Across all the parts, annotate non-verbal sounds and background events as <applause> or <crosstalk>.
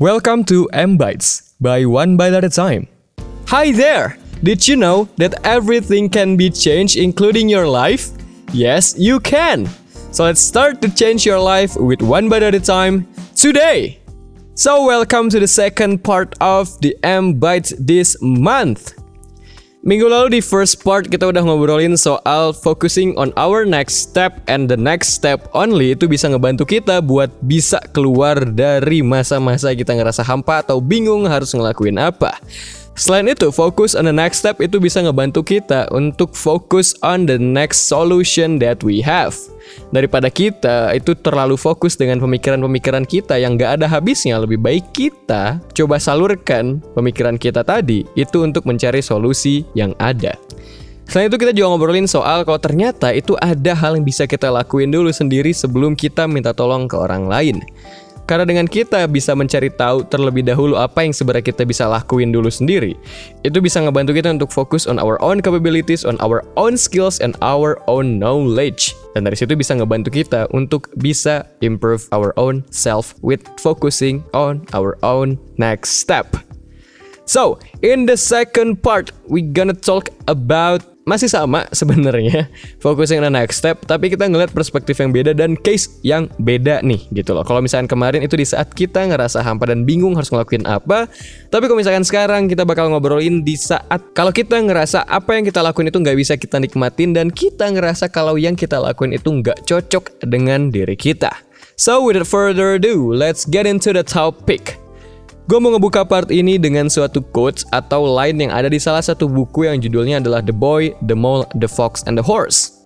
Welcome to M Bites by One Bite at a Time. Hi there! Did you know that everything can be changed, including your life? Yes, you can! So let's start to change your life with one bite at a time today! So, welcome to the second part of the M Bites this month. Minggu lalu di first part kita udah ngobrolin soal focusing on our next step and the next step only itu bisa ngebantu kita buat bisa keluar dari masa-masa kita ngerasa hampa atau bingung harus ngelakuin apa. Selain itu, fokus on the next step itu bisa ngebantu kita untuk fokus on the next solution that we have. Daripada kita itu terlalu fokus dengan pemikiran-pemikiran kita yang gak ada habisnya, lebih baik kita coba salurkan pemikiran kita tadi itu untuk mencari solusi yang ada. Selain itu kita juga ngobrolin soal kalau ternyata itu ada hal yang bisa kita lakuin dulu sendiri sebelum kita minta tolong ke orang lain. Karena dengan kita bisa mencari tahu terlebih dahulu apa yang sebenarnya kita bisa lakuin dulu sendiri, itu bisa ngebantu kita untuk fokus on our own capabilities, on our own skills, and our own knowledge. Dan dari situ bisa ngebantu kita untuk bisa improve our own self with focusing on our own next step. So, in the second part, we gonna talk about masih sama <laughs> sebenarnya focusing on the next step tapi kita ngeliat perspektif yang beda dan case yang beda nih gitu loh. Kalau misalkan kemarin itu di saat kita ngerasa hampa dan bingung harus ngelakuin apa tapi kalau misalkan sekarang kita bakal ngobrolin di saat kalau kita ngerasa apa yang kita lakuin itu nggak bisa kita nikmatin dan kita ngerasa kalau yang kita lakuin itu nggak cocok dengan diri kita. So without further ado let's get into the topic Gue mau ngebuka part ini dengan suatu quotes atau line yang ada di salah satu buku yang judulnya adalah The Boy, The Mole, The Fox, and The Horse.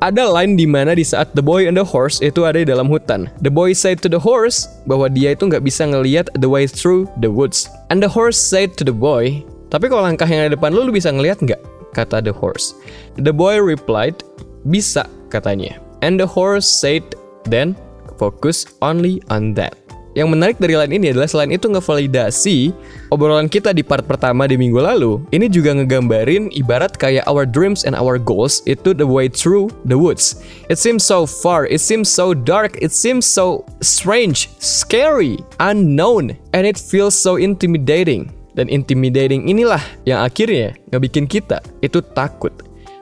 Ada line di mana di saat The Boy and the Horse itu ada di dalam hutan. The boy said to the horse bahwa dia itu nggak bisa ngelihat the way through the woods. And the horse said to the boy, tapi kalau langkah yang ada depan lu, lu bisa ngelihat nggak? Kata the horse. The boy replied, bisa katanya. And the horse said, then focus only on that. Yang menarik dari line ini adalah selain itu ngevalidasi obrolan kita di part pertama di minggu lalu, ini juga ngegambarin ibarat kayak our dreams and our goals itu the way through the woods. It seems so far, it seems so dark, it seems so strange, scary, unknown, and it feels so intimidating. Dan intimidating inilah yang akhirnya ngebikin kita itu takut.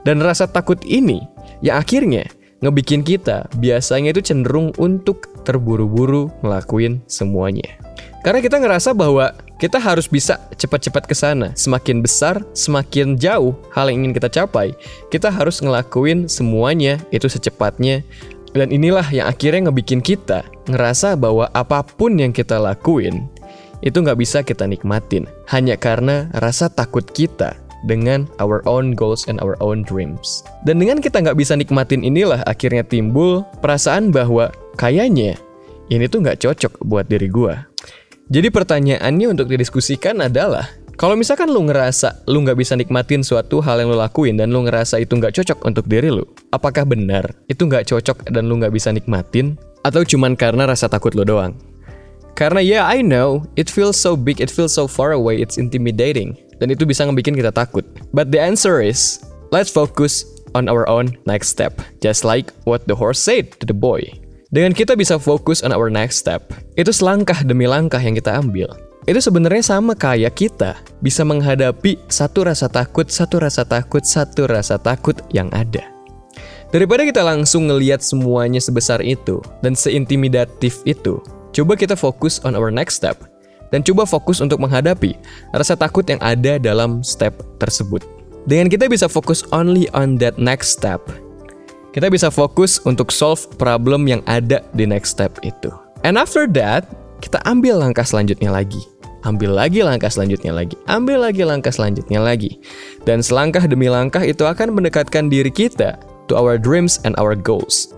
Dan rasa takut ini yang akhirnya ngebikin kita biasanya itu cenderung untuk terburu-buru ngelakuin semuanya. Karena kita ngerasa bahwa kita harus bisa cepat-cepat ke sana. Semakin besar, semakin jauh hal yang ingin kita capai, kita harus ngelakuin semuanya itu secepatnya. Dan inilah yang akhirnya ngebikin kita ngerasa bahwa apa pun yang kita lakuin itu nggak bisa kita nikmatin hanya karena rasa takut kita dengan our own goals and our own dreams. Dan dengan kita nggak bisa nikmatin inilah akhirnya timbul perasaan bahwa kayaknya ini tuh nggak cocok buat diri gue. Jadi pertanyaannya untuk didiskusikan adalah, kalau misalkan lu ngerasa lu nggak bisa nikmatin suatu hal yang lu lakuin dan lu ngerasa itu nggak cocok untuk diri lu, apakah benar itu nggak cocok dan lu nggak bisa nikmatin? Atau cuman karena rasa takut lu doang? Karena ya yeah, I know, it feels so big, it feels so far away, it's intimidating dan itu bisa ngebikin kita takut. But the answer is, let's focus on our own next step. Just like what the horse said to the boy. Dengan kita bisa fokus on our next step, itu selangkah demi langkah yang kita ambil. Itu sebenarnya sama kayak kita bisa menghadapi satu rasa takut, satu rasa takut, satu rasa takut yang ada. Daripada kita langsung ngeliat semuanya sebesar itu dan seintimidatif itu, coba kita fokus on our next step dan coba fokus untuk menghadapi rasa takut yang ada dalam step tersebut. Dengan kita bisa fokus only on that next step, kita bisa fokus untuk solve problem yang ada di next step itu. And after that, kita ambil langkah selanjutnya lagi. Ambil lagi langkah selanjutnya lagi. Ambil lagi langkah selanjutnya lagi. Dan selangkah demi langkah itu akan mendekatkan diri kita to our dreams and our goals.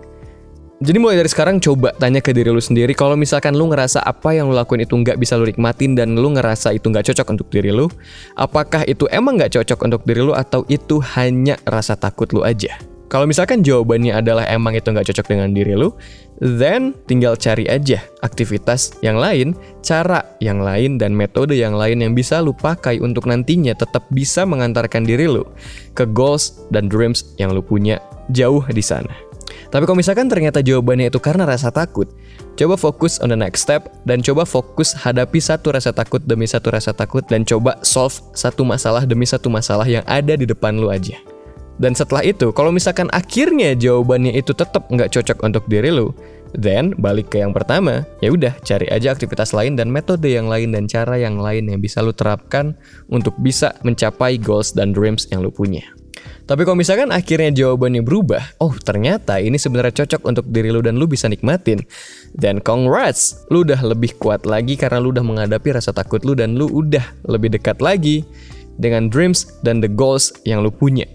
Jadi mulai dari sekarang coba tanya ke diri lu sendiri kalau misalkan lu ngerasa apa yang lu lakuin itu nggak bisa lu nikmatin dan lu ngerasa itu nggak cocok untuk diri lu, apakah itu emang nggak cocok untuk diri lu atau itu hanya rasa takut lu aja? Kalau misalkan jawabannya adalah emang itu nggak cocok dengan diri lu, then tinggal cari aja aktivitas yang lain, cara yang lain, dan metode yang lain yang bisa lu pakai untuk nantinya tetap bisa mengantarkan diri lu ke goals dan dreams yang lu punya jauh di sana. Tapi kalau misalkan ternyata jawabannya itu karena rasa takut, Coba fokus on the next step dan coba fokus hadapi satu rasa takut demi satu rasa takut dan coba solve satu masalah demi satu masalah yang ada di depan lu aja. Dan setelah itu, kalau misalkan akhirnya jawabannya itu tetap nggak cocok untuk diri lu, then balik ke yang pertama, ya udah cari aja aktivitas lain dan metode yang lain dan cara yang lain yang bisa lu terapkan untuk bisa mencapai goals dan dreams yang lu punya. Tapi kalau misalkan akhirnya jawabannya berubah, oh ternyata ini sebenarnya cocok untuk diri lu dan lu bisa nikmatin. Dan congrats, lu udah lebih kuat lagi karena lu udah menghadapi rasa takut lu dan lu udah lebih dekat lagi dengan dreams dan the goals yang lu punya.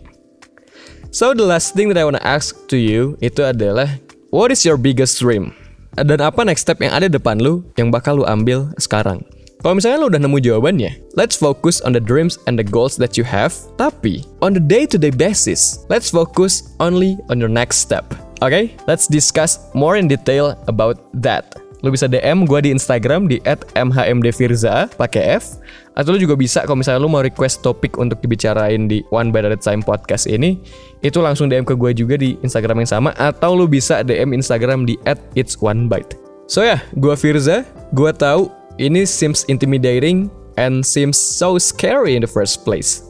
So the last thing that I wanna ask to you itu adalah what is your biggest dream? Dan apa next step yang ada depan lu yang bakal lu ambil sekarang? Kalau misalnya lo udah nemu jawabannya, let's focus on the dreams and the goals that you have. Tapi, on the day-to-day basis, let's focus only on your next step. Oke, okay? let's discuss more in detail about that. Lo bisa DM gue di Instagram di @mhmdfirza pakai F atau lo juga bisa kalau misalnya lo mau request topik untuk dibicarain di One Bite at a Time podcast ini, itu langsung DM ke gue juga di Instagram yang sama atau lo bisa DM Instagram di @itsonebite. So ya, yeah, gue Firza, gue tahu ini seems intimidating and seems so scary in the first place.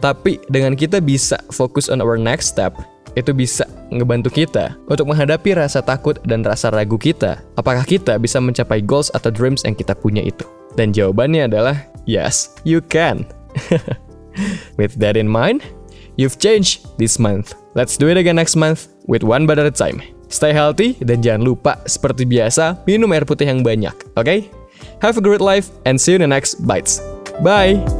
Tapi dengan kita bisa fokus on our next step, itu bisa ngebantu kita untuk menghadapi rasa takut dan rasa ragu kita. Apakah kita bisa mencapai goals atau dreams yang kita punya itu? Dan jawabannya adalah yes, you can. <laughs> with that in mind, you've changed this month. Let's do it again next month with one a time. Stay healthy dan jangan lupa seperti biasa minum air putih yang banyak, oke? Okay? Have a great life and see you in the next bites. Bye!